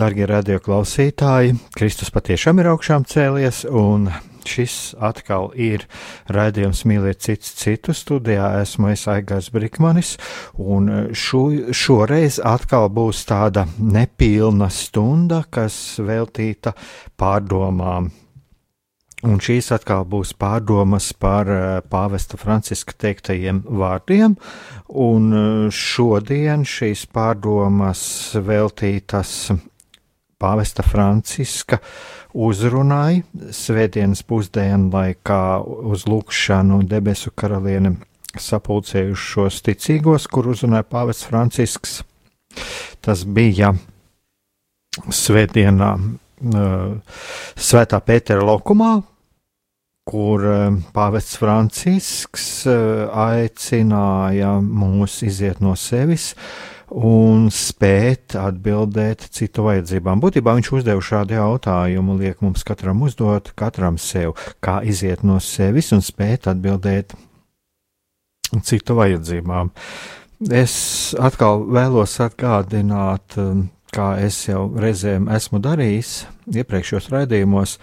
darbie radioklausītāji. Kristus patiešām ir augšām cēlies, un šis atkal ir raidījums Mīliet cits citu studijā. Esmu es Aigars Brikmanis, un šo, šoreiz atkal būs tāda nepilna stunda, kas veltīta pārdomām. Un šīs atkal būs pārdomas par pāvesta Franciska teiktajiem vārdiem, un šodien šīs pārdomas veltītas pāvesta Franciska uzrunai svētdienas pusdienu laikā uz lūkšanu debesu karaliene sapulcējušos ticīgos, kur uzrunāja pāvests Francisks. Tas bija svētdienā Svētā Pētera laukumā, kur pāvests Francisks aicināja mūs iziet no sevis un spēt atbildēt citu vajadzībām. Būtībā viņš uzdeva šādu jautājumu, liek mums katram uzdot, katram sev, kā iziet no sevis un spēt atbildēt citu vajadzībām. Es atkal vēlos atgādināt, um, kā es jau reizēm esmu darījis iepriekšējos raidījumos,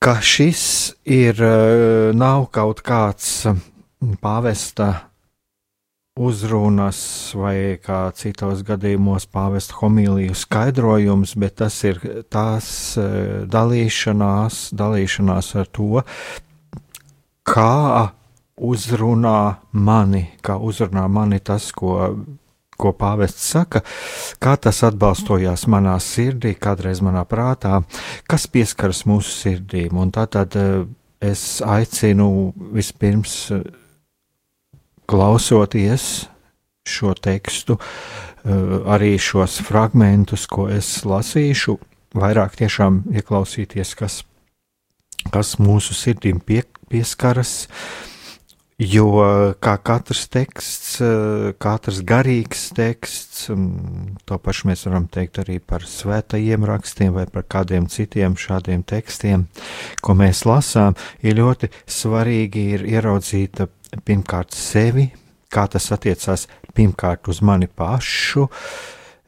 ka šis ir uh, nav kaut kāds pāvesta uzrunas vai kā citos gadījumos pāvesta homīliju skaidrojums, bet tas ir tās e, dalīšanās, dalīšanās ar to, kā uzrunā mani, kā uzrunā mani tas, ko, ko pāvests saka, kā tas atbalstojās manā sirdī, kādreiz manā prātā, kas pieskaras mūsu sirdīm. Un tātad e, es aicinu vispirms klausoties šo tekstu, eh, arī šos fragmentus, ko es lasīšu, vairāk tiešām ieklausīties, kas, kas mūsu sirdīm pie, pieskaras. Jo kā katrs teksts, eh, katrs garīgs teksts, to pašu mēs varam teikt arī par svētajiem rakstiem vai par kādiem citiem šādiem tekstiem, ko mēs lasām, ir ļoti svarīgi ir ieraudzīt pirmkārt sevi, kā tas attiecās pirmkārt uz mani pašu,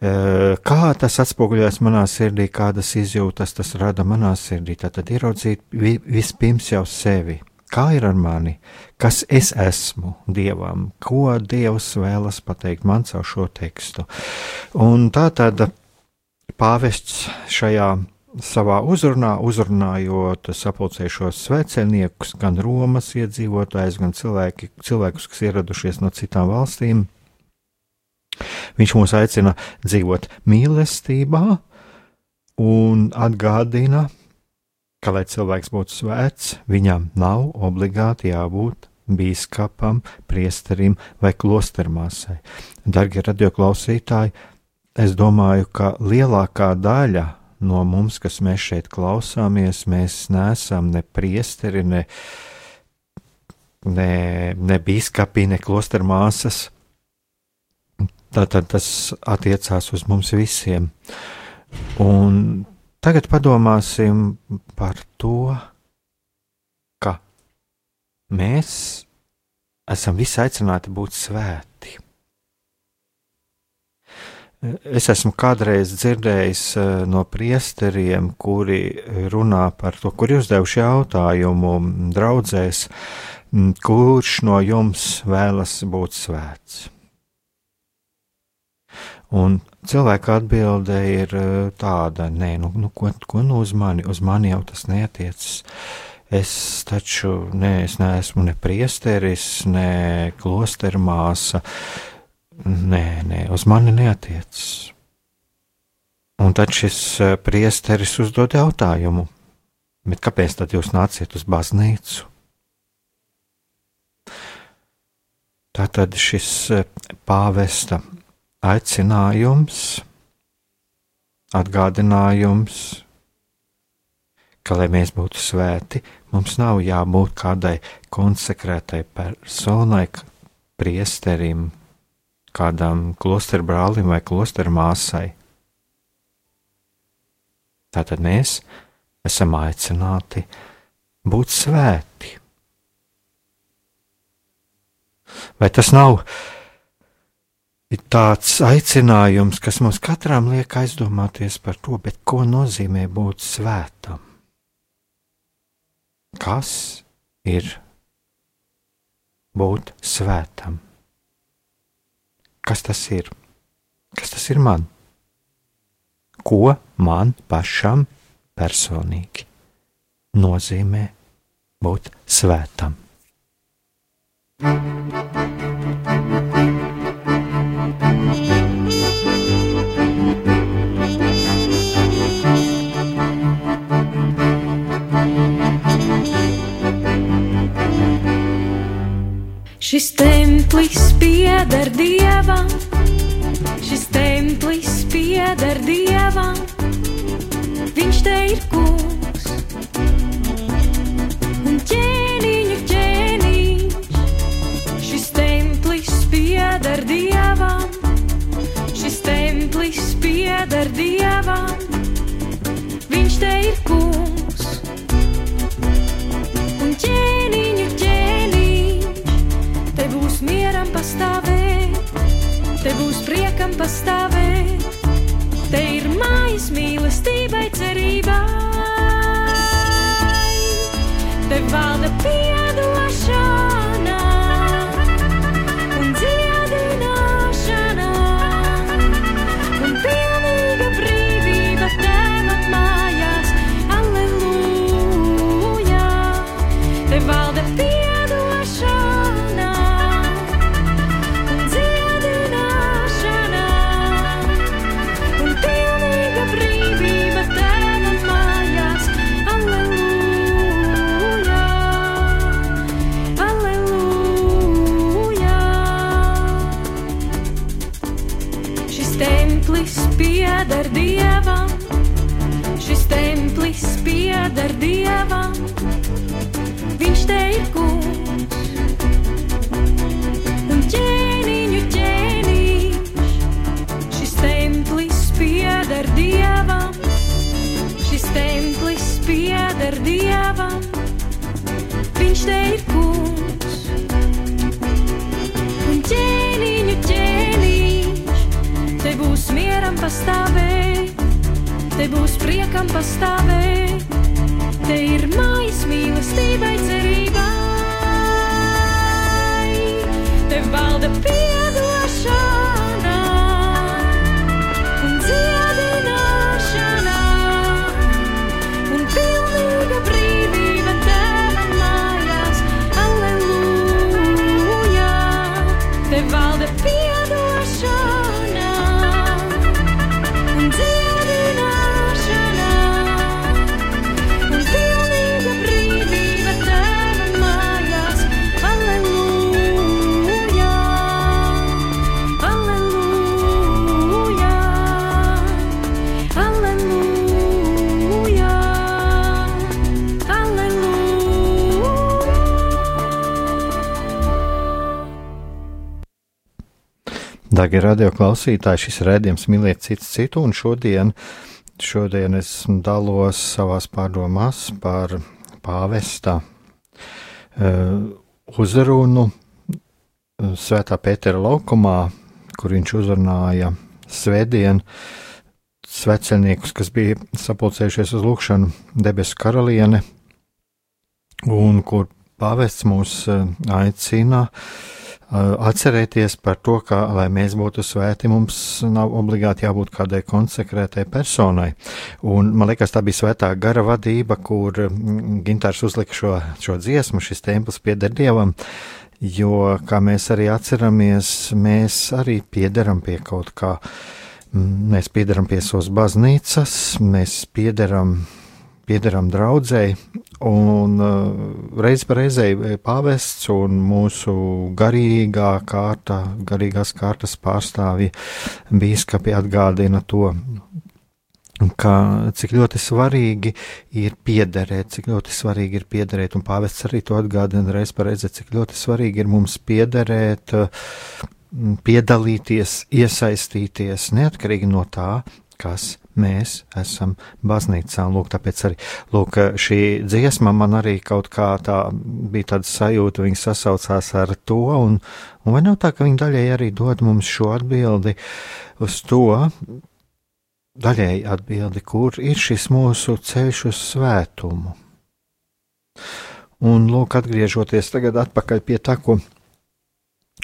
kā tas atspoguļojas manā sirdī, kādas izjūtas tas rada manā sirdī. Tad ieraudzīt vispirms jau sevi. Kā ir ar mani, kas es esmu Dievam, ko Dievs vēlas pateikt man caur šo tekstu. Un tā tad pāvests šajā savā uzrunā, uzrunājot sapulcējušos sveceniekus, gan Romas iedzīvotājus, gan cilvēki, cilvēkus, kas ieradušies no citām valstīm. Viņš mūs aicina dzīvot mīlestībā un atgādina, ka, lai cilvēks būtu svēts, viņam nav obligāti jābūt bīskapam, priesterim vai klostermāsai. Darbie radioklausītāji, es domāju, ka lielākā daļa no mums, kas mēs šeit klausāmies, mēs neesam ne priesteri, ne, ne, ne biskupi, ne klosteru māsas. Tātad tas attiecās uz mums visiem. Un tagad padomāsim par to, ka mēs esam visi aicināti būt svēti. Es esmu kādreiz dzirdējis eh, no priesteriem, kuri runā par to, kur uzdevuši jautājumu draudzēs, kurš no jums vēlas būt svēts. Un cilvēka atbilde ir tāda, nē, nu, nu ko, ko nu uz mani, uz mani jau tas neatiecas. Es taču ne, es neesmu ne priesteris, ne klostermāsa. Nē, nē, uz mani neatiecas. Un tad šis priesteris uzdod jautājumu, bet kāpēc tad jūs nāciet uz baznīcu? Tātad šis pāvesta aicinājums, atgādinājums, ka, lai mēs būtu svēti, mums nav jābūt kādai konsekrētai personai, priesterim, kādam klosterbrālim vai klostermāsai. Tātad mēs esam aicināti būt svēti. Vai tas nav tāds aicinājums, kas mums katram liek aizdomāties par to, ko nozīmē būt svētam? Kas ir būt svētam? Kas tas ir? Kas tas ir man? Ko man pašam personīgi nozīmē būt svētam? Šis pieder dievam, šis templis pieder dievam, pastāvēt, te būs priekam pastāvēt, te ir mājas mīlestībai cerībai. Te valda piedošana Darbie radioklausītāji, šis redzējums mīliet cits citu, un šodien, šodien es dalos savās pārdomās par pāvesta uh, uzrunu uh, Svētā Pētera laukumā, kur viņš uzrunāja svētdien sveceniekus, kas bija sapulcējušies uz lūkšanu debesu karaliene, un kur pāvests mūs uh, aicina atcerēties par to, ka, lai mēs būtu svēti, mums nav obligāti jābūt kādai konsekrētai personai. Un, man liekas, tā bija svētā gara vadība, kur mm, Gintārs uzlika šo, šo dziesmu, šis templis pieder Dievam. Jo, kā mēs arī atceramies, mēs arī piederam pie kaut kā. Mēs piederam pie savas baznīcas, mēs piederam piederam draudzēji, un uh, reiz pa reizei pāvests un mūsu garīgā kārta, garīgās kārtas pārstāvji bīskapi atgādina to, ka cik ļoti svarīgi ir piederēt, cik ļoti svarīgi ir piederēt, un pāvests arī to atgādina reiz pa reizei, cik ļoti svarīgi ir mums piederēt, piedalīties, iesaistīties, neatkarīgi no tā, kas mēs esam baznīcā. Un, lūk, tāpēc arī lūk, šī dziesma man arī kaut kā tā bija tāda sajūta, viņa sasaucās ar to, un, un vai nav tā, ka viņa daļai arī dod mums šo atbildi uz to, daļai atbildi, kur ir šis mūsu ceļš uz svētumu. Un, lūk, atgriežoties tagad atpakaļ pie tā, ko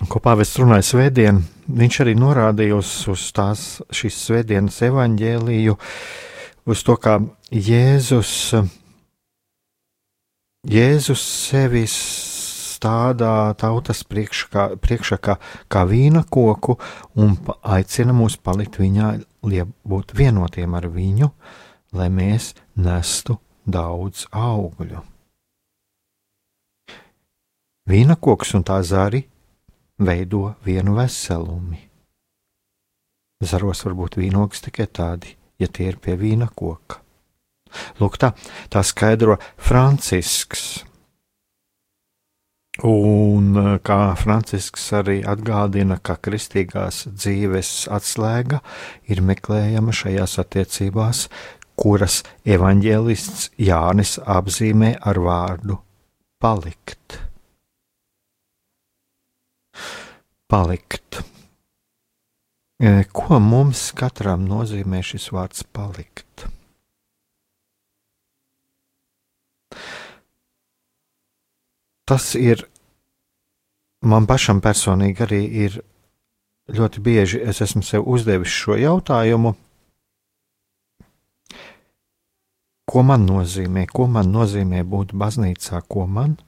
ko pāvests runāja svētdien, viņš arī norādīja uz, uz tās šīs svētdienas evaņģēliju, uz to, kā Jēzus, Jēzus sevi stādā tautas priekšā, priekšā kā, kā vīna koku un aicina mūs palikt viņā, būt vienotiem ar viņu, lai mēs nestu daudz augļu. Vīna koks un tā zari veido vienu veselumi. Zaros var būt vīnogas tikai tādi, ja tie ir pie vīna koka. Lūk, tā, tā skaidro Francisks. Un kā Francisks arī atgādina, ka kristīgās dzīves atslēga ir meklējama šajās attiecībās, kuras evaņģēlists Jānis apzīmē ar vārdu palikt palikt. E, ko mums katram nozīmē šis vārds palikt? Tas ir man pašam personīgi arī ir ļoti bieži. Es esmu sev uzdevis šo jautājumu, ko man nozīmē, ko man nozīmē būt baznīcā, ko man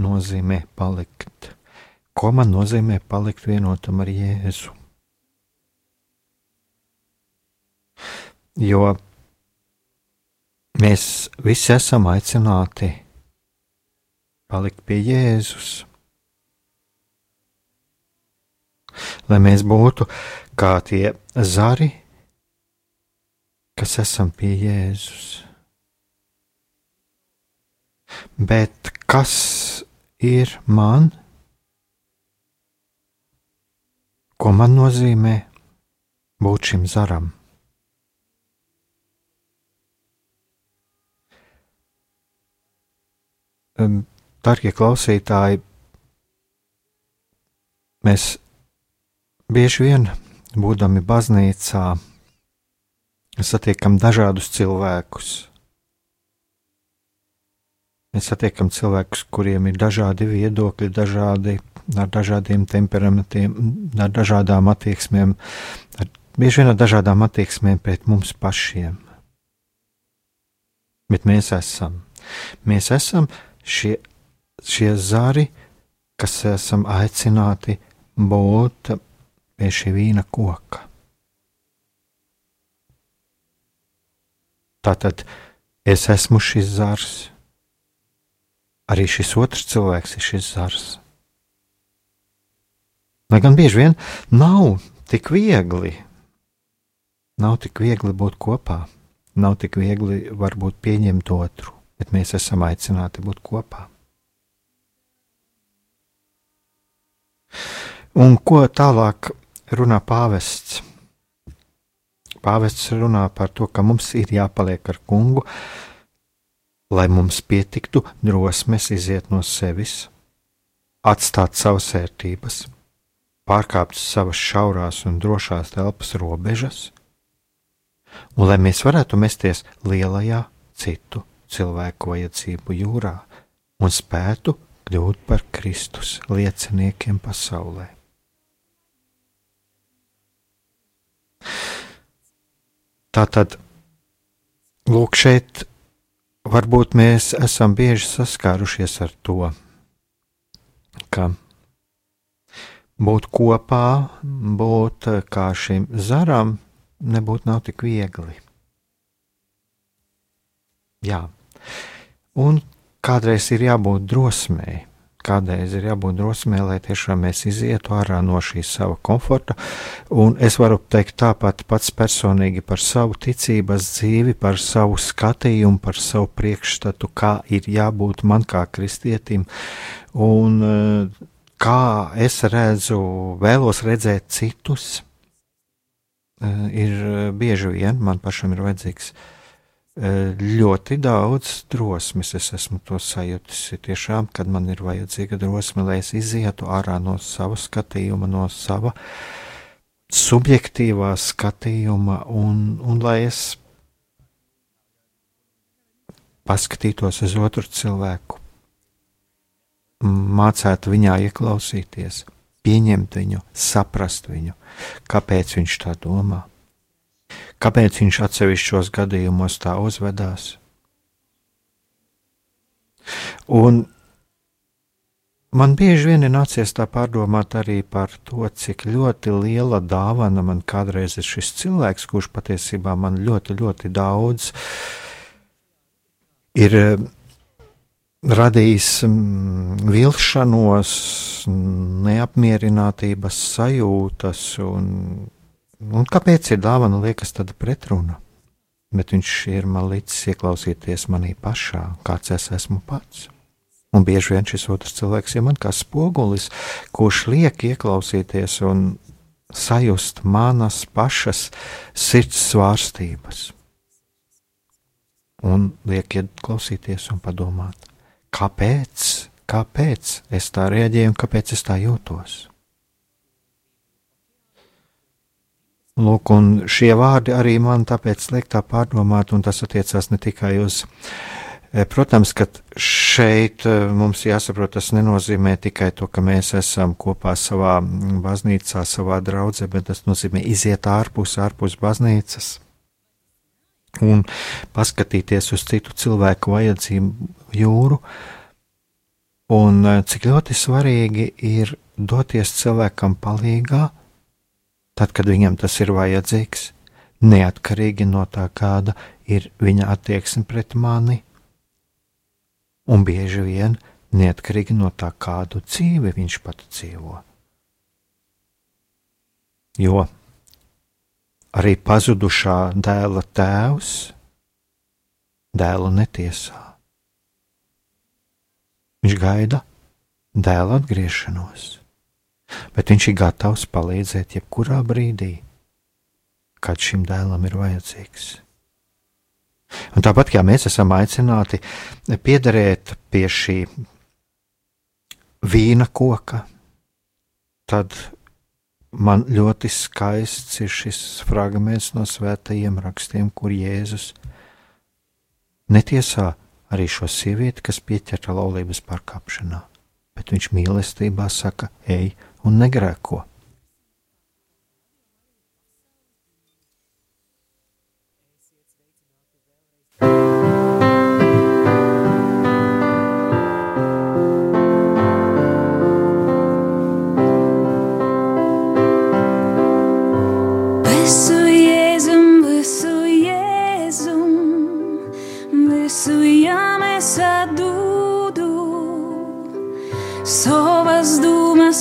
nozīmē palikt. Ko man nozīmē palikt vienotam ar Jēzu? Jo mēs visi esam aicināti palikt pie Jēzus. Lai mēs būtu kā tie zari, kas esam pie Jēzus. Bet kas ir man? Ko man nozīmē būt šim zaram? Darbie klausītāji, mēs bieži vien, būdami baznīcā, satiekam dažādus cilvēkus. Mēs satiekam cilvēkus, kuriem ir dažādi viedokļi, dažādi ar dažādiem temperamentiem, ar dažādām attieksmēm, ar, bieži vien ar dažādām attieksmēm pret mums pašiem. Bet mēs esam. Mēs esam šie, šie zari, kas esam aicināti būt pie šī vīna koka. Tātad es esmu šis zars, arī šis otrs cilvēks ir šis zars. Lai gan bieži vien nav tik viegli, nav tik viegli būt kopā, nav tik viegli varbūt pieņemt otru, bet mēs esam aicināti būt kopā. Un ko tālāk runā pāvests? Pāvests runā par to, ka mums ir jāpaliek ar kungu, lai mums pietiktu drosmes iziet no sevis, atstāt savas vērtības pārkāpt savas šaurās un drošās telpas robežas, un lai mēs varētu mesties lielajā citu cilvēku vajadzību jūrā un spētu kļūt par Kristus lieciniekiem pasaulē. Tātad, lūk, šeit varbūt mēs esam bieži saskārušies ar to, ka būt kopā, būt kā šim zaram, nebūtu nav tik viegli. Jā, un kādreiz ir jābūt drosmei. Kādreiz ir jābūt drosmei, lai tiešām mēs izietu ārā no šī sava komforta. Un es varu teikt tāpat pats personīgi par savu ticības dzīvi, par savu skatījumu, par savu priekšstatu, kā ir jābūt man kā kristietim. Un eh, kā es redzu, vēlos redzēt citus, eh, ir eh, bieži vien man pašam ir vajadzīgs ļoti daudz drosmes. Es esmu to sajūtis. Tiešām, kad man ir vajadzīga drosme, lai es izietu ārā no sava skatījuma, no sava subjektīvā skatījuma, un, un lai es paskatītos uz otru cilvēku, mācētu viņā ieklausīties, pieņemt viņu, saprast viņu, kāpēc viņš tā domā Kāpēc viņš atsevišķos gadījumos tā uzvedās? Un man bieži vien ir nācies tā pārdomāt arī par to, cik ļoti liela dāvana man kādreiz ir šis cilvēks, kurš patiesībā man ļoti, ļoti daudz ir radījis mm, vilšanos, neapmierinātības sajūtas un Un kāpēc ir dāvana liekas tāda pretruna? Bet viņš ir man līdzis ieklausīties manī pašā, kāds es esmu pats. Un bieži vien šis otrs cilvēks ir man kā spogulis, kurš liek ieklausīties un sajust manas pašas sirds svārstības. Un liek ieklausīties un padomāt, kāpēc, kāpēc es tā reaģēju un kāpēc es tā jūtos. Lūk, un šie vārdi arī man tāpēc liek tā pārdomāt, un tas attiecās ne tikai uz, eh, protams, ka šeit eh, mums jāsaprot, tas nenozīmē tikai to, ka mēs esam kopā savā baznīcā, savā draudzē, bet tas nozīmē iziet ārpus, ārpus baznīcas un paskatīties uz citu cilvēku vajadzību jūru, un eh, cik ļoti svarīgi ir doties cilvēkam palīgā, tad, kad viņam tas ir vajadzīgs, neatkarīgi no tā, kāda ir viņa attieksme pret mani, un bieži vien neatkarīgi no tā, kādu dzīvi viņš pat dzīvo. Jo arī pazudušā dēla tēvs dēlu netiesā. Viņš gaida dēla atgriešanos bet viņš ir gatavs palīdzēt jebkurā brīdī, kad šim dēlam ir vajadzīgs. Un tāpat kā mēs esam aicināti piederēt pie šī vīna koka, tad man ļoti skaists ir šis fragments no svētajiem rakstiem, kur Jēzus netiesā arī šo sievieti, kas pieķerta laulības pārkāpšanā, bet viņš mīlestībā saka, ej, un negrēko.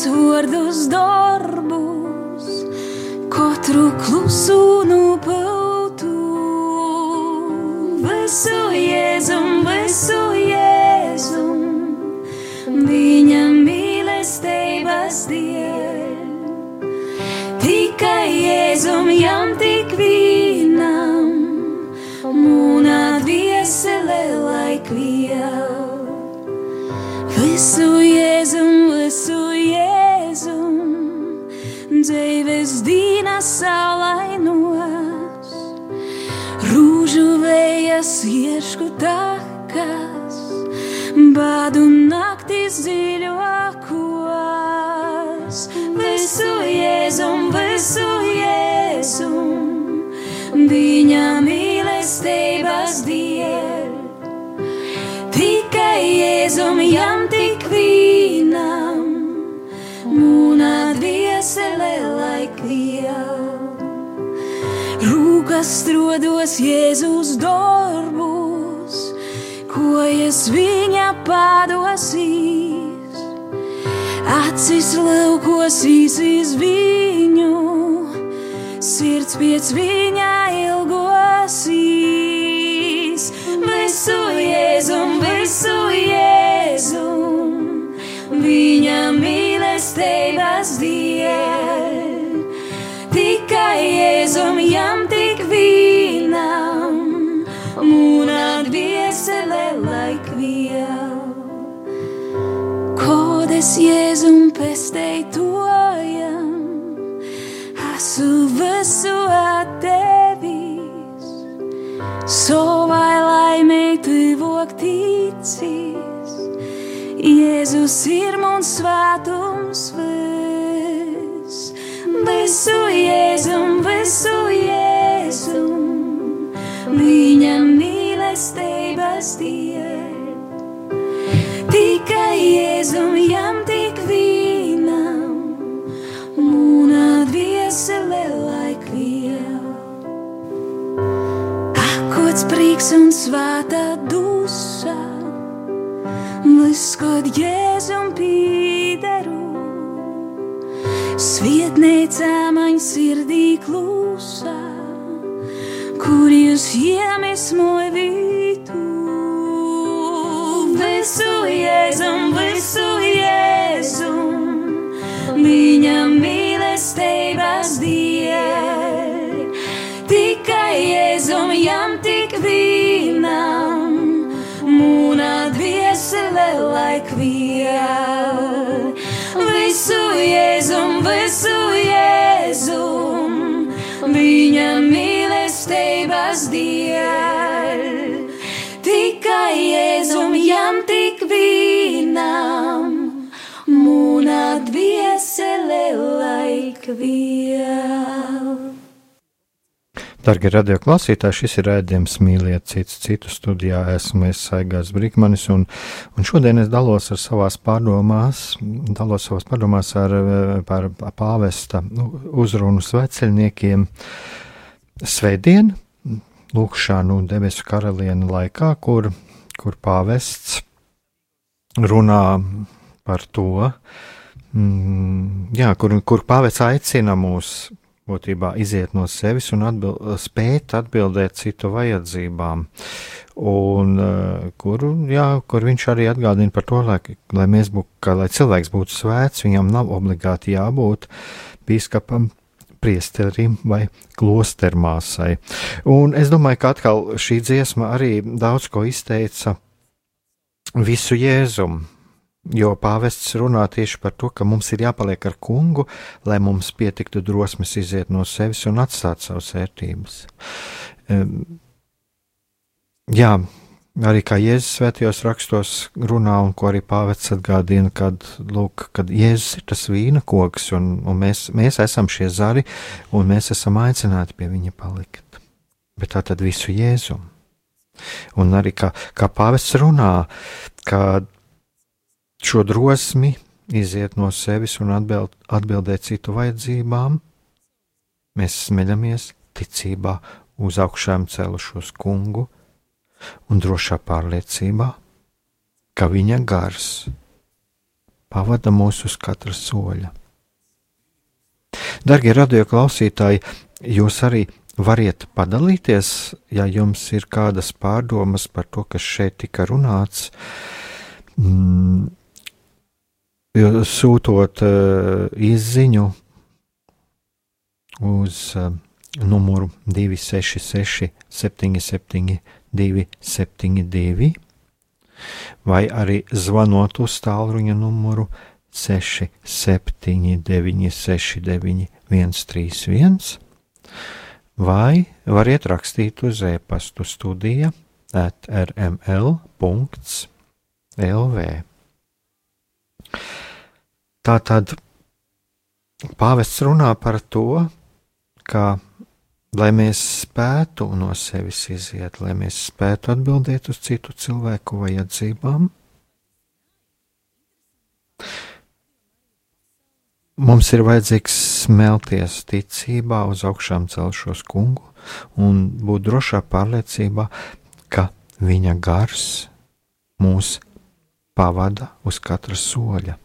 Vārdus, darbus, katru klusu nupautu. Visu jēzum, visu jēzum, viņa mīlestības dēļ. Tikai Jēzum jām tik vienam, dzīves dīnas saulainos, rūžu vējas iešku takas, bādu naktis dziļākos. Rūkas strodos Jēzus darbus, ko es viņa padosīs. Acis laukos īsīs viņu, sirds pēc viņa ilgosīs. Visu Jēzum, visu Jēzum, viņa mīlestības dēļ. Tikai Jēzum, jam tik vienam, mūna dviesele laik vēl. Kodes Jēzum pestei tojam, esmu visu atdevis, savai laimei tuvok ticis. Jēzus ir mums svētums viss, visu Jēzum, visu Jēzum, mīlestības dēļ. Tikai Jēzum, jam tik vienam, mūna dviesele laik vēl. Akots prieks un svēta dusa, kad Jēzum pīderu. Svietnēcā man sirdī klusā, kur jūs iemesmoja vītu. Visu Jēzum, visu Jēzum, viņa mīlestības dēļ. Tikai Jēzum, jam tik vienam, mūna dviesele laik vēl. Visu Jēzum, visu Jēzum, viņa mīlestības dēļ. Tikai Jēzum, jam tik vienam, dviesele laik vēl. Dargie radioklausītāji, šis ir rādījums mīliet citu citu studijā. Esmu es Saigās Brīkmanis un, un šodien es dalos ar savās pārdomās, dalos savās pārdomās ar, par pāvesta nu, uzrunu sveceļniekiem svētdien, lūkšanu debesu karalienu laikā, kur, kur pāvests runā par to, mm, jā, kur, kur pāvests aicina mūs būtībā iziet no sevis un atbild, spēt atbildēt citu vajadzībām. Un uh, kur, jā, kur viņš arī atgādina par to, lai, lai, bū, ka, lai cilvēks būtu svēts, viņam nav obligāti jābūt biskupam, priesterim vai klostermāsai. Un es domāju, ka atkal šī dziesma arī daudz ko izteica visu jēzumu Jo pāvests runā tieši par to, ka mums ir jāpaliek ar kungu, lai mums pietiktu drosmes iziet no sevis un atstāt savas vērtības. Um, jā, arī kā Jēzus svētajos rakstos runā, un ko arī pāvests atgādina, kad, lūk, kad Jēzus ir tas vīna koks, un, un mēs, mēs esam šie zari, un mēs esam aicināti pie viņa palikt. Bet tā tad visu Jēzumu. Un arī kā, kā pāvests runā, kad šo drosmi iziet no sevis un atbild, atbildēt citu vajadzībām, mēs smeļamies ticībā uz augšām celušos kungu un drošā pārliecībā, ka viņa gars pavada mūs uz katra soļa. Darbie radio klausītāji, jūs arī variet padalīties, ja jums ir kādas pārdomas par to, kas šeit tika runāts. Mm, sūtot uh, izziņu uz uh, numuru 266, 77, 272, vai arī zvanot uz tālruņa numuru 679, 69, 131, vai variet rakstīt uz e-pastu studija at rml.com LV. Tā tad pāvests runā par to, ka, lai mēs spētu no sevis iziet, lai mēs spētu atbildēt uz citu cilvēku vajadzībām, Mums ir vajadzīgs smelties ticībā uz augšām celšos kungu un būt drošā pārliecībā, ka viņa gars mūs pavada uz katra soļa.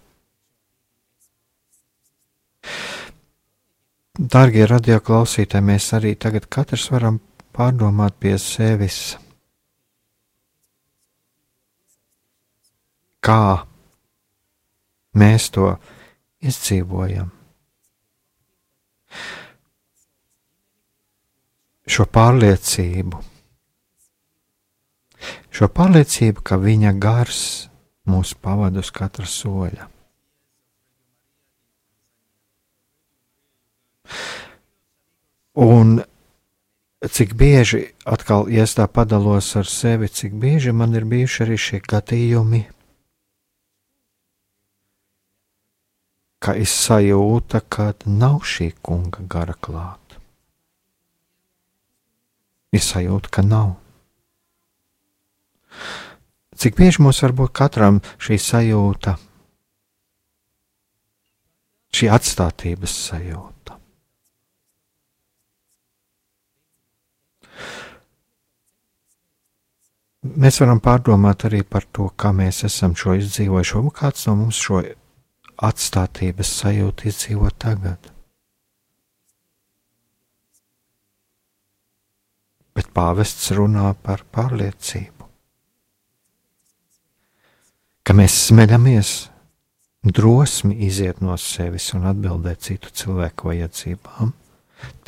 Dārgie radioklausītāji, mēs arī tagad katrs varam pārdomāt pie sevis, kā mēs to izdzīvojam. Šo pārliecību, šo pārliecību, ka viņa gars mūs pavada uz katra soļa. Un cik bieži atkal, ja es tā padalos ar sevi, cik bieži man ir bijuši arī šie gadījumi, ka ir sajūta, ka nav šī kunga gara klāta. Ir sajūta, ka nav. Cik bieži mums var būt katram šī sajūta, šī atstātības sajūta? Mēs varam pārdomāt arī par to, kā mēs esam šo izdzīvojuši. Varbūt kāds no mums šo atstātības sajūtu izdzīvot tagad. Bet pāvests runā par pārliecību, ka mēs smeļamies drosmi iziet no sevis un atbildēt citu cilvēku vajadzībām,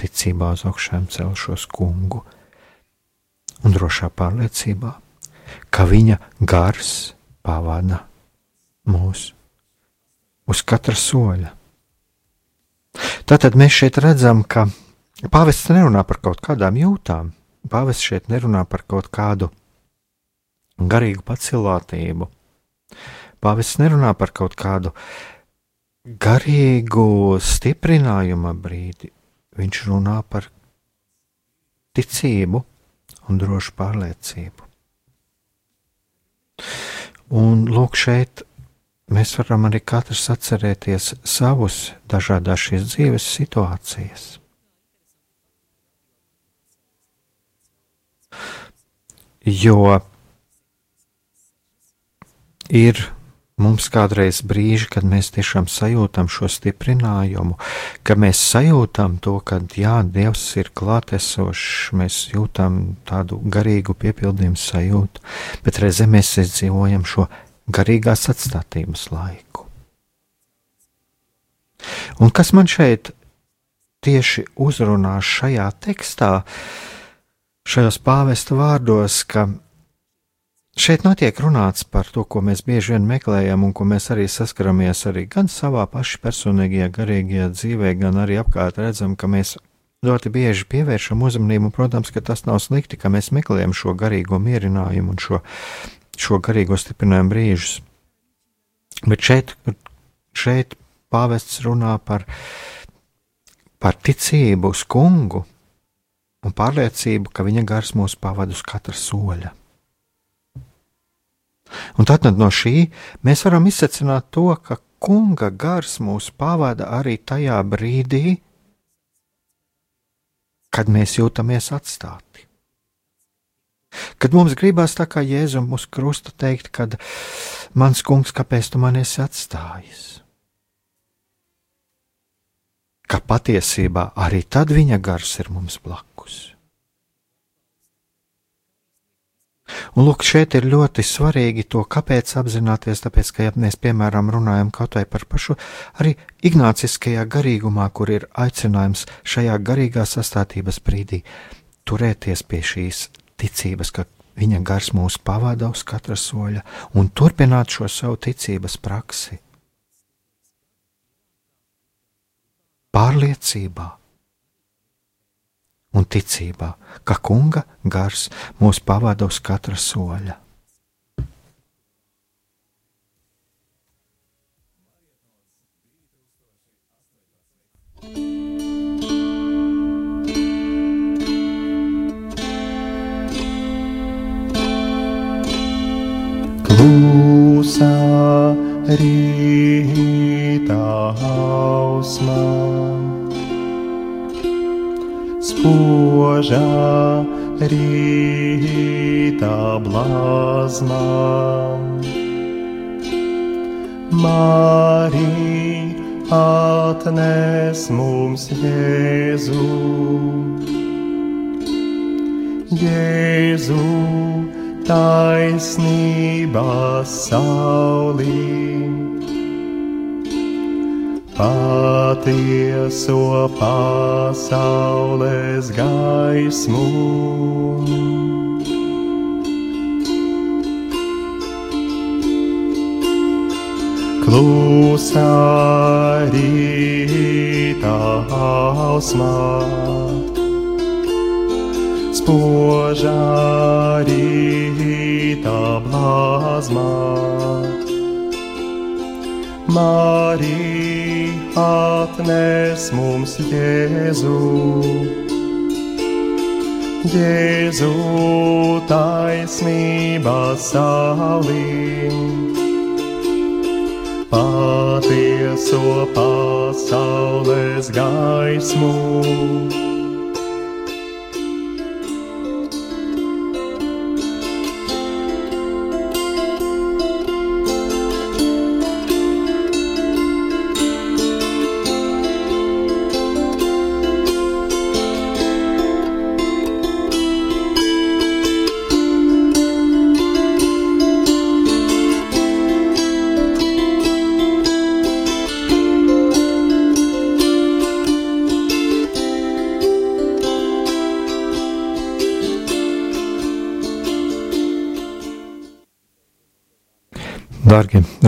ticībā uz augšām celšos kungu un drošā pārliecībā, ka viņa gars pavada mūsu uz katra soļa. Tātad mēs šeit redzam, ka pāvests nerunā par kaut kādām jūtām. Pāvests šeit nerunā par kaut kādu garīgu pacilātību. Pāvests nerunā par kaut kādu garīgu stiprinājuma brīdi. Viņš runā par ticību un drošu pārliecību. Un lūk, šeit mēs varam arī katrs atcerēties savus dažādas šīs dzīves situācijas. Jo ir mums kādreiz brīži, kad mēs tiešām sajūtam šo stiprinājumu, ka mēs sajūtam to, ka jā, Dievs ir klātesošs, mēs jūtam tādu garīgu piepildījumu sajūtu, bet reizē mēs izdzīvojam šo garīgās atstātības laiku. Un kas man šeit tieši uzrunā šajā tekstā, šajos pāvesta vārdos, ka šeit netiek runāts par to, ko mēs bieži vien meklējam un ko mēs arī saskaramies arī gan savā paša personīgajā, garīgajā dzīvē, gan arī apkārt redzam, ka mēs ļoti bieži pievēršam uzmanību, un, protams, ka tas nav slikti, ka mēs meklējam šo garīgo mierinājumu un šo šo garīgo stiprinājumu brīžus. Bet šeit, šeit pāvests runā par, par ticību uz kungu un pārliecību, ka viņa gars mūs pavada uz katra soļa. Un tad no šī mēs varam izsacināt to, ka kunga gars mūs pavada arī tajā brīdī, kad mēs jūtamies atstāti. Kad mums gribās tā kā Jēzum uz krusta teikt, kad mans kungs, kāpēc tu man esi atstājis? Ka patiesībā arī tad viņa gars ir mums blakus. Un lūk, šeit ir ļoti svarīgi to, kāpēc apzināties, tāpēc, ka, ja mēs, piemēram, runājam kaut vai par pašu arī ignāciskajā garīgumā, kur ir aicinājums šajā garīgā sastātības brīdī turēties pie šīs ticības, ka viņa gars mūs pavada uz katra soļa un turpināt šo savu ticības praksi. Pārliecībā un ticībā, ka kunga gars mūs pavada uz katra soļa. Klusā rīta hausmā spožā rītā blazmā. Marija atnes mums Jēzu. Jēzu taisnības saulī, patieso pasaules gaismu. Klusā rītā hausmā spožā rīta blāzmā. Marija atnes mums Jēzu, Jēzu taisnības saulīm, patieso pasaules gaismu.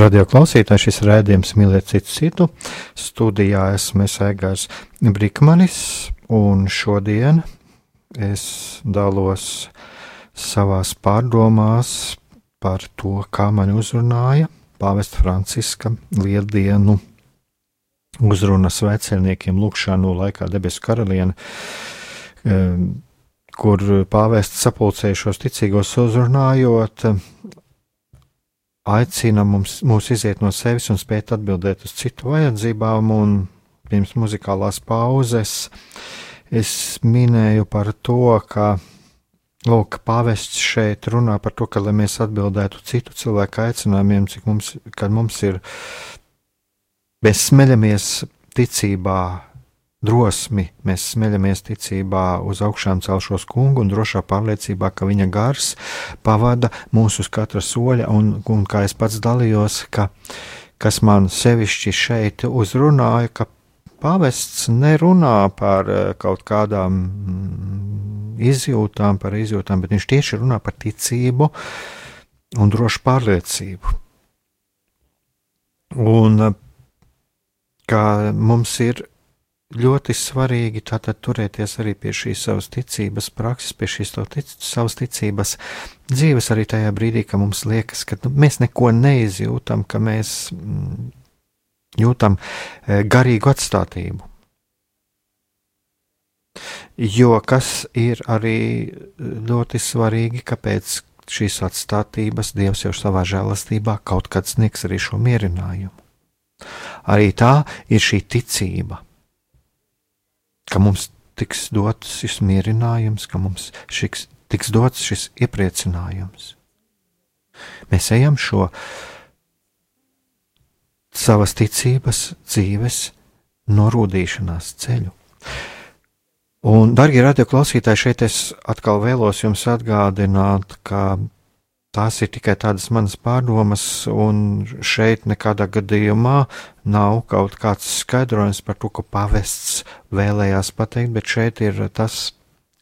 Darbie radioklausītāji, šis rādījums mīlēt citu citu. Studijā esmu Aigars Brīkmanis, un šodien es dalos savās pārdomās par to, kā man uzrunāja Pāvesta Franciska lieldienu uzruna svecerniekiem lūkšanu laikā debesu karaliene, kur pāvests sapulcējušos ticīgos uzrunājot, aicina mums, mūs iziet no sevis un spēt atbildēt uz citu vajadzībām, pirms muzikālās pauzes es minēju par to, ka Lūk, pāvests šeit runā par to, ka, lai mēs atbildētu citu cilvēku aicinājumiem, cik mums, mums ir, mēs smeļamies ticībā, drosmi, mēs smeļamies ticībā uz augšām celšos kungu un drošā pārliecībā, ka viņa gars pavada mūs uz katra soļa, un, un kā es pats dalījos, ka, kas man sevišķi šeit uzrunāja, ka pāvests nerunā par kaut kādām izjūtām, par izjūtām, bet viņš tieši runā par ticību un drošu pārliecību. Un kā mums ir ļoti svarīgi tātad turēties arī pie šīs savas ticības prakses, pie šīs tic, savas ticības dzīves arī tajā brīdī, kad mums liekas, ka nu, mēs neko neizjūtam, ka mēs mm, jūtam e, garīgu atstātību. Jo kas ir arī ļoti svarīgi, kāpēc šīs atstātības Dievs jau savā žēlastībā kaut kad sniegs arī šo mierinājumu. Arī tā ir šī ticība, ka mums tiks dots šis mierinājums, ka mums šiks, tiks dots šis iepriecinājums. Mēs ejam šo savas ticības dzīves norūdīšanās ceļu. Un, darbie radioklausītāji, šeit es atkal vēlos jums atgādināt, ka tās ir tikai tādas manas pārdomas, un šeit nekādā gadījumā nav kaut kāds skaidrojums par to, ko pavests vēlējās pateikt, bet šeit ir tas,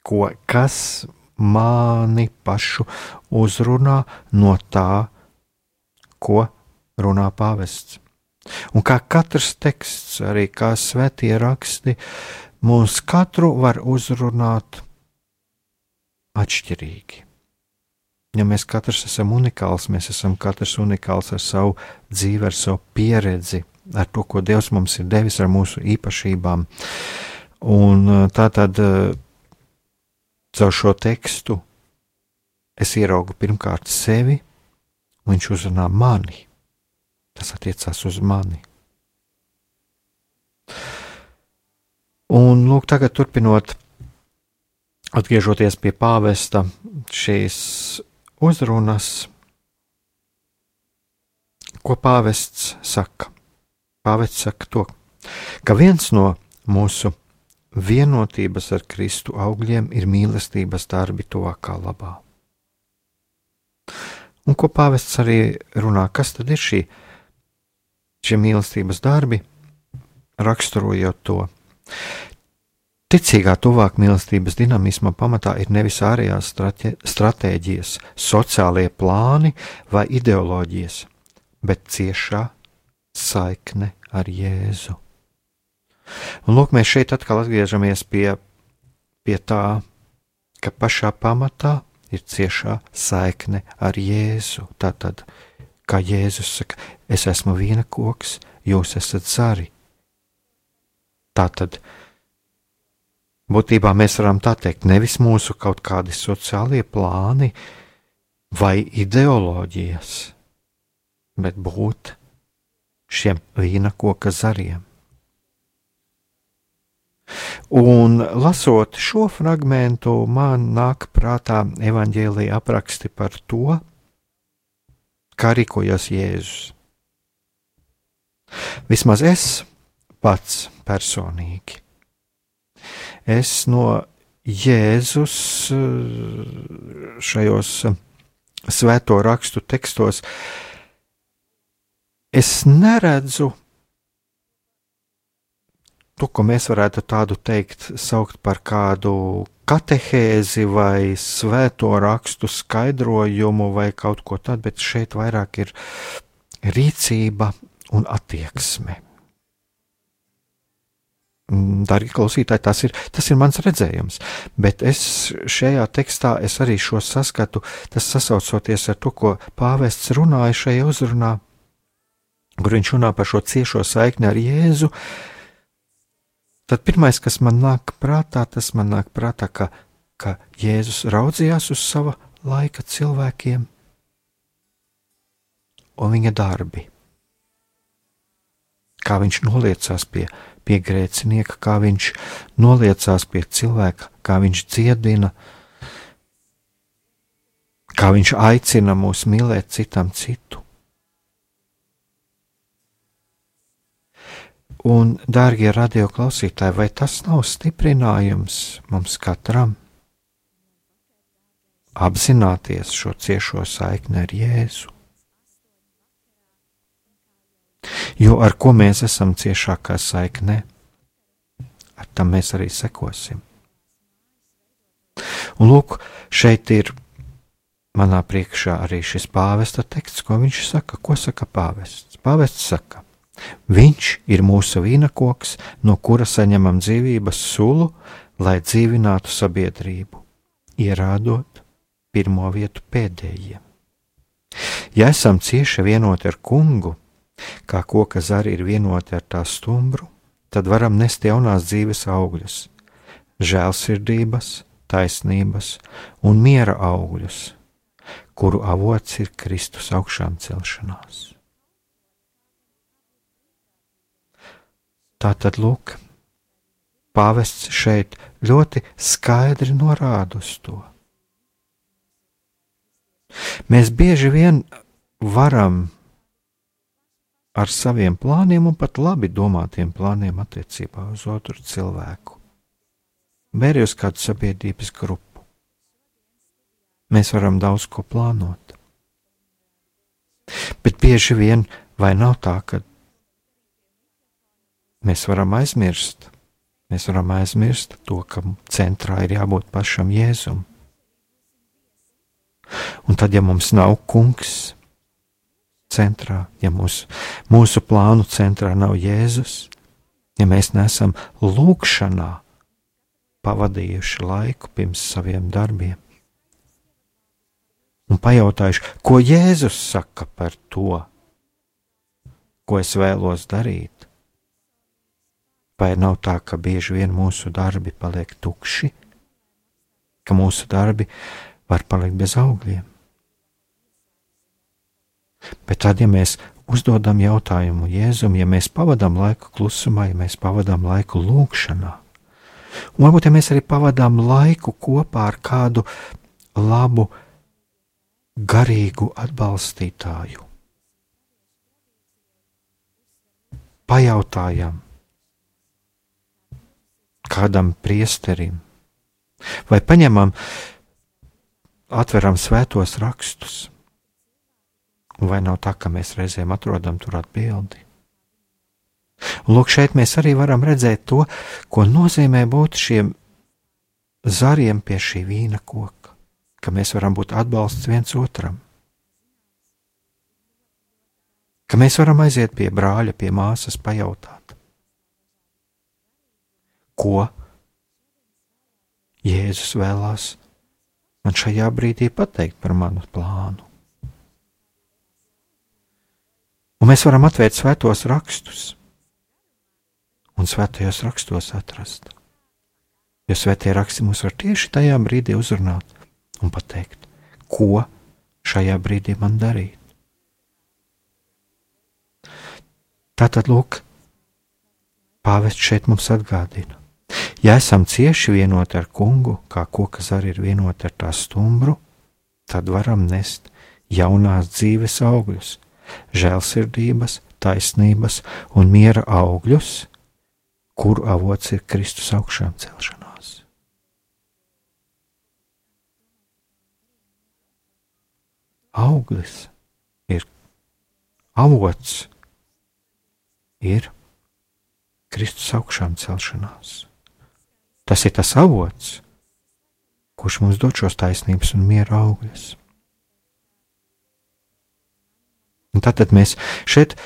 ko, kas mani pašu uzrunā no tā, ko runā pavests. Un kā katrs teksts, arī kā svētie raksti, mūs katru var uzrunāt atšķirīgi. Ja mēs katrs esam unikāls, mēs esam katrs unikāls ar savu dzīvi, ar savu pieredzi, ar to, ko Dievs mums ir devis, ar mūsu īpašībām. Un uh, tā tad uh, caur šo tekstu es ieraugu pirmkārt sevi, Viņš uzrunā mani. Tas attiecās uz mani. Un, lūk, tagad turpinot, atgriežoties pie pāvesta šīs uzrunas, ko pāvests saka. Pāvests saka to, ka viens no mūsu vienotības ar Kristu augļiem ir mīlestības darbi tuvākā labā. Un ko pāvests arī runā, kas tad ir šī, šie mīlestības darbi, raksturojot to. Ticīgā tuvāk mīlestības dinamisma pamatā ir nevis ārējās stratēģijas, sociālie plāni vai ideoloģijas, bet ciešā saikne ar Jēzu. Un lūk, mēs šeit atkal atgriežamies pie, pie tā, ka pašā pamatā ir ciešā saikne ar Jēzu. Tātad, kā Jēzus saka, es esmu viena koks, jūs esat zari. Tātad, būtībā mēs varam tā teikt, nevis mūsu kaut kādi sociālie plāni vai ideoloģijas, bet būt šiem vīna koka zariem. Un lasot šo fragment, man nāk prātā evaņģēlīja apraksti par to, kā rīkojas Jēzus. Vismaz es pats personīgi es no Jēzus eh, šajos eh, svēto rakstu tekstos es neredzu to, ko mēs varētu tādu teikt, saukt par kādu katehēzi vai svēto rakstu skaidrojumu vai kaut ko tādu, bet šeit vairāk ir rīcība un attieksme. Mm, Darbie klausītāji, tas ir, tas ir mans redzējums, bet es šajā tekstā es arī šo saskatu, tas sasaucoties ar to, ko pāvests runāja šajā uzrunā, kur viņš runā par šo ciešo saikni ar Jēzu. Tad pirmais, kas man nāk prātā, tas man nāk prātā, ka, ka Jēzus raudzījās uz sava laika cilvēkiem un viņa darbi. Kā viņš noliecās pie pie grēcinieka, kā viņš noliecās pie cilvēka, kā viņš dziedina, kā viņš aicina mūs mīlēt citam citu. Un, dārgie radioklausītāji, vai tas nav stiprinājums mums katram? Apzināties šo ciešo saikni ar Jēzu. Jo ar ko mēs esam ciešākā saiknē, ar tam mēs arī sekosim. Un lūk, šeit ir manā priekšā arī šis pāvesta teksts, ko viņš saka. Ko saka pāvests? Pāvests saka, viņš ir mūsu vīnakoks, no kura saņemam dzīvības sulu, lai dzīvinātu sabiedrību, ierādot pirmo vietu pēdējiem. Ja esam cieši vienoti ar kungu, Kā koka zari ir vienoti ar tā stumbru, tad varam nest jaunās dzīves augļus, žēlsirdības, taisnības un miera augļus, kuru avots ir Kristus augšām celšanās. Tā tad lūk, pāvests šeit ļoti skaidri norāda uz to. Mēs bieži vien varam ar saviem plāniem un pat labi domātiem plāniem attiecībā uz otru cilvēku, arī uz kādu sabiedrības grupu. Mēs varam daudz ko plānot. Bet bieži vien vai nav tā, ka mēs varam aizmirst, mēs varam aizmirst to, ka centrā ir jābūt pašam Jēzum. Un tad, ja mums nav kungs, centrā, ja mūsu, mūsu plānu centrā nav Jēzus, ja mēs nesam lūkšanā pavadījuši laiku pirms saviem darbiem. Un pajautājuši, ko Jēzus saka par to, ko es vēlos darīt. Vai nav tā, ka bieži vien mūsu darbi paliek tukši, ka mūsu darbi var palikt bez augļiem? Bet tad, ja mēs uzdodam jautājumu Jēzum, ja mēs pavadām laiku klusumā, ja mēs pavadām laiku lūgšanā, un varbūt ja mēs arī pavadām laiku kopā ar kādu labu, garīgu atbalstītāju, pajautājam kādam priesterim, vai paņemam, atveram svētos rakstus Vai nav tā, ka mēs reizēm atrodam tur atbildi? Lūk, šeit mēs arī varam redzēt to, ko nozīmē būt šiem zariem pie šī vīna koka, ka mēs varam būt atbalsts viens otram, ka mēs varam aiziet pie brāļa, pie māsas, pajautāt, ko Jēzus vēlās man šajā brīdī pateikt par manu plānu. Un mēs varam atvērt svētos rakstus un svētajos rakstos atrast. Jo svētie raksti mums var tieši tajā brīdī uzrunāt un pateikt, ko šajā brīdī man darīt. Tātad, lūk, pāvests šeit mums atgādina. Ja esam cieši vienoti ar kungu, kā koka zari ir vienoti ar tā stumbru, tad varam nest jaunās dzīves augļus, žēlsirdības, taisnības un miera augļus, kuru avots ir Kristus augšām celšanās. Auglis ir avots, ir Kristus augšām celšanās. Tas ir tas avots, kurš mums dod šos taisnības un miera augļus. Un tātad mēs šeit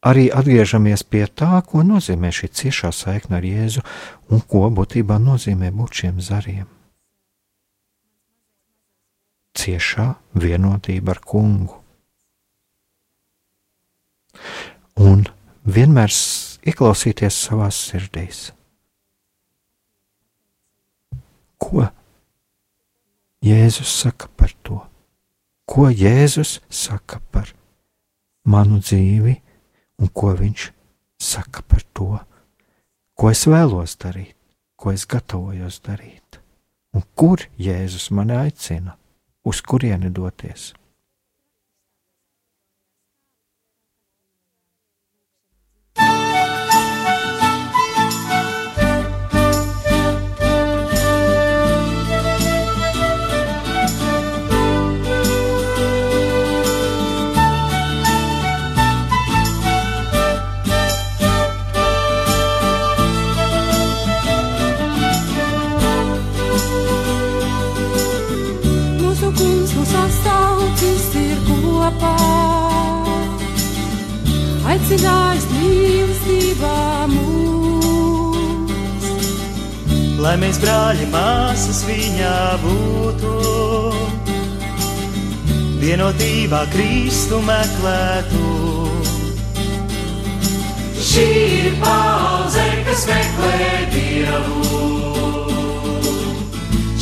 arī atgriežamies pie tā, ko nozīmē šī ciešā saikne ar Jēzu un ko būtībā nozīmē būt šiem zariem. Ciešā vienotība ar kungu. Un vienmēr ieklausīties savās sirdīs. Ko Jēzus saka par to? Ko Jēzus saka par manu dzīvi un ko viņš saka par to, ko es vēlos darīt, ko es gatavojos darīt, un kur Jēzus mani aicina, uz kurieni doties. aicinājis Lai mēs brāļi māsas viņā būtu, vienotībā Kristu meklētu. Šī ir paudze, kas meklē Dievu.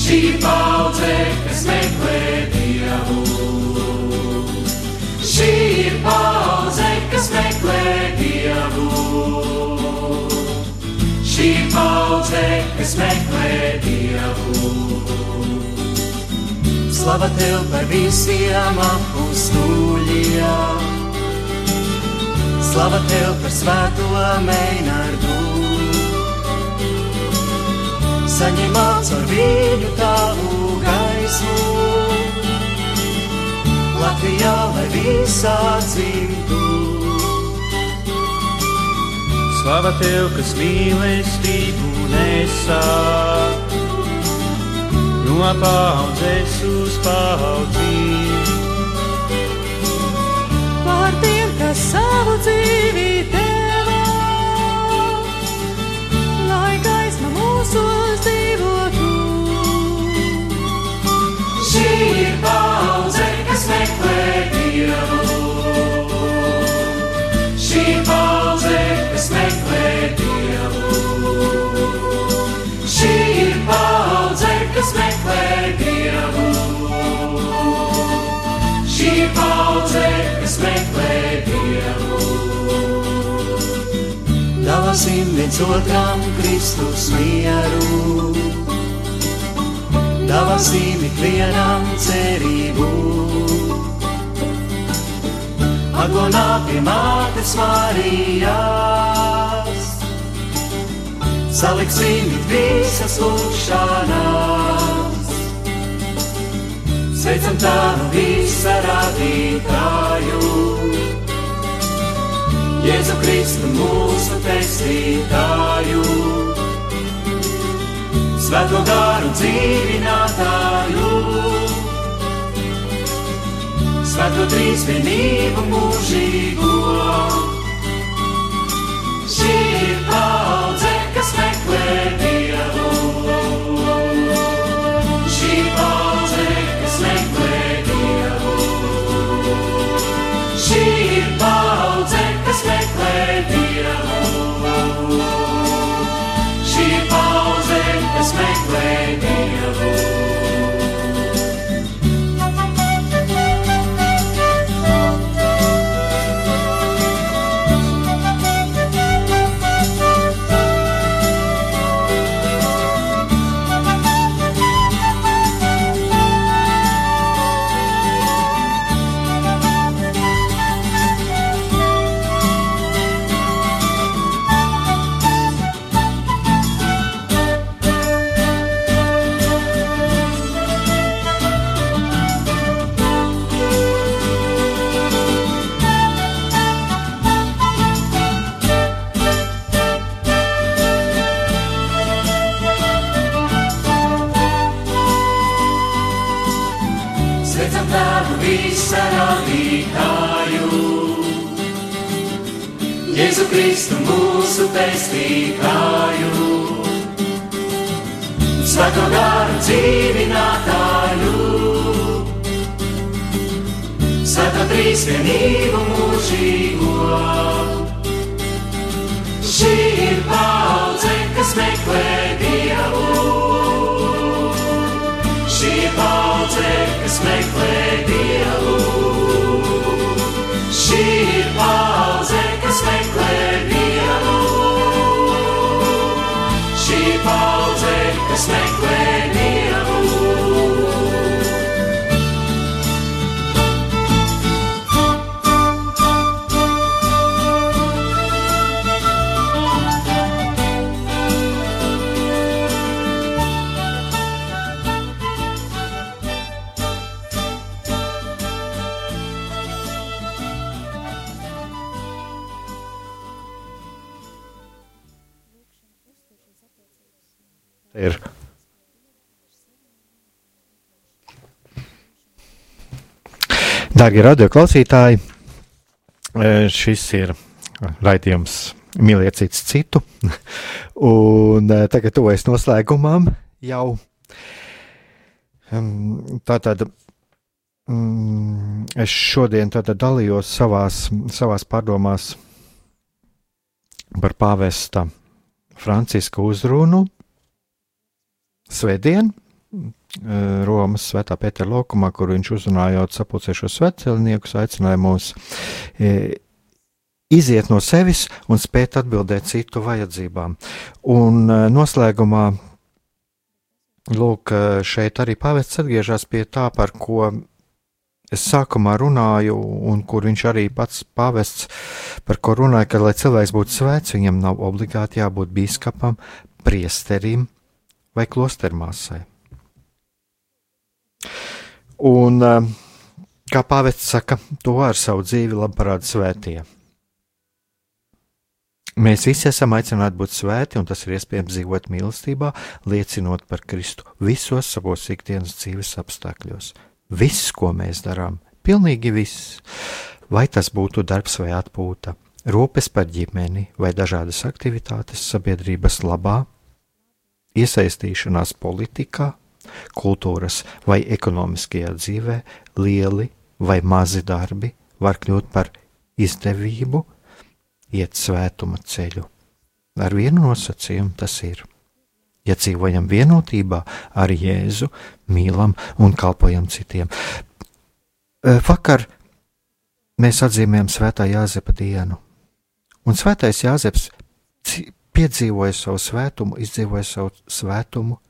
Šī ir paudze, kas meklē Dievu. Meklē Dievu. Slava tev par visiem apstuļiem. Slava tev par svēto meinārdu. Saņemot ar viņu tavu gaismu. Latvijā, lai visā dzīvtu. Slava tev, kas mīlestību nesā, no paudzes uz paudzes. Par tiem, kas savu dzīvi deva, lai gaisma mūsos dzīvotu. Šī ir paudze, kas meklē Dievu. Šī paudze, kas meklē Dievu. kas meklē dievu. Šī paudze, kas meklē dievu. Dāsim viens otram Kristus mieru. Dāsim ikvienam cerību. Agonā pie mātes Marijas saliksim visas lūkšanās. Sveicam tādu visa radītāju, Jēzu Kristu mūsu pestītāju. Svēto garu dzīvinātāju, Svēto trīsvienību mūžīgo. Šī ir paudze, kas meklē Dievu. Kas meklē Dievu. Sveicam tēvu visa radītāju, Jēzu Kristu mūsu pestītāju, Svēto garu dzīvinātāju, Svēto trīsvienību mūžīgo. Šī ir paudze, kas meklē Dievu. Šī ir paudze, kas meklē Dievu. Dārgie radioklausītāji, e, šis ir raidījums Mīliet cits citu, un e, tagad tuvojas noslēgumam jau. Tātad mm, es šodien tātad dalījos savās, savās pārdomās par pāvesta Franciska uzrunu. Svētdien, Romas Svētā Pētera laukumā, kur viņš uzrunājot sapulcējušos svētceļniekus, aicināja mūs e, iziet no sevis un spēt atbildēt citu vajadzībām. Un e, noslēgumā, lūk, e, šeit arī pāvests atgriežas pie tā, par ko es sākumā runāju, un kur viņš arī pats pāvests par ko runāja, ka, lai cilvēks būtu svēts, viņam nav obligāti jābūt biskupam, priesterim vai klostermāsai. Un, eh, kā pāvests saka, to ar savu dzīvi labi parāda svētie. Mēs visi esam aicināti būt svēti, un tas ir iespējams dzīvot mīlestībā, liecinot par Kristu visos savos ikdienas dzīves apstākļos. Viss, ko mēs darām, pilnīgi viss, vai tas būtu darbs vai atpūta, rūpes par ģimeni vai dažādas aktivitātes sabiedrības labā, iesaistīšanās politikā, kultūras vai ekonomiskajā dzīvē, lieli vai mazi darbi var kļūt par izdevību, iet svētuma ceļu. Ar vienu nosacījumu tas ir. Ja dzīvojam vienotībā ar Jēzu, mīlam un kalpojam citiem. E, Vakar mēs atzīmējam Svētā Jāzepa dienu, un Svētais Jāzeps piedzīvoja savu svētumu, izdzīvoja savu svētumu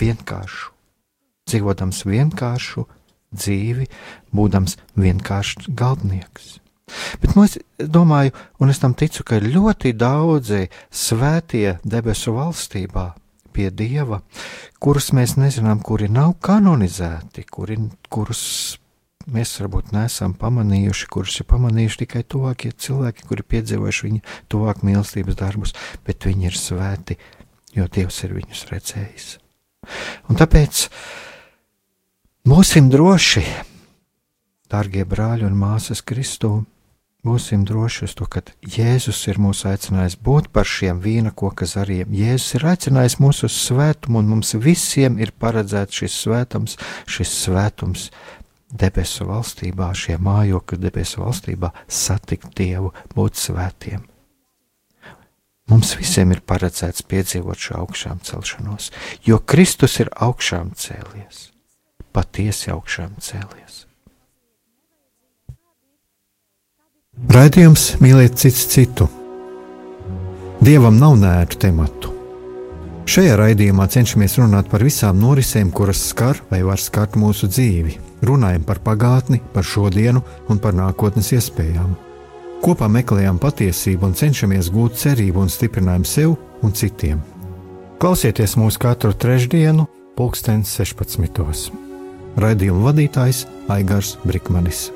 vienkāršu, dzīvodams vienkāršu dzīvi, būdams vienkāršs galdnieks. Bet nu, es domāju, un es tam ticu, ka ir ļoti daudzi svētie debesu valstībā pie Dieva, kurus mēs nezinām, kuri nav kanonizēti, kuri, kurus mēs varbūt neesam pamanījuši, kurus ir pamanījuši tikai tuvākie cilvēki, kuri piedzīvojuši viņa tuvāk mīlestības darbus, bet viņi ir svēti, jo Dievs ir viņus redzējis. Un tāpēc būsim droši, dārgie brāļi un māsas Kristū, būsim droši uz to, ka Jēzus ir mūs aicinājis būt par šiem vīna koka zariem. Jēzus ir aicinājis mūs uz svētumu, un mums visiem ir paredzēts šis svētums, šis svētums debesu valstībā, šie mājokļi debesu valstībā, satikt Dievu, būt svētiem. Mums visiem ir paredzēts piedzīvot šo augšām celšanos, jo Kristus ir augšām cēlies, patiesi augšām cēlies. Raidījums mīlēt cits citu. Dievam nav nērtu tematu. Šajā raidījumā cenšamies runāt par visām norisēm, kuras skar vai var skart mūsu dzīvi runājam par pagātni, par šodienu un par nākotnes iespējām. Kopā meklējam patiesību un cenšamies gūt cerību un stiprinājumu sev un citiem. Klausieties mūsu katru trešdienu, pulksten 16. Raidījuma vadītājs Aigars Brikmanis.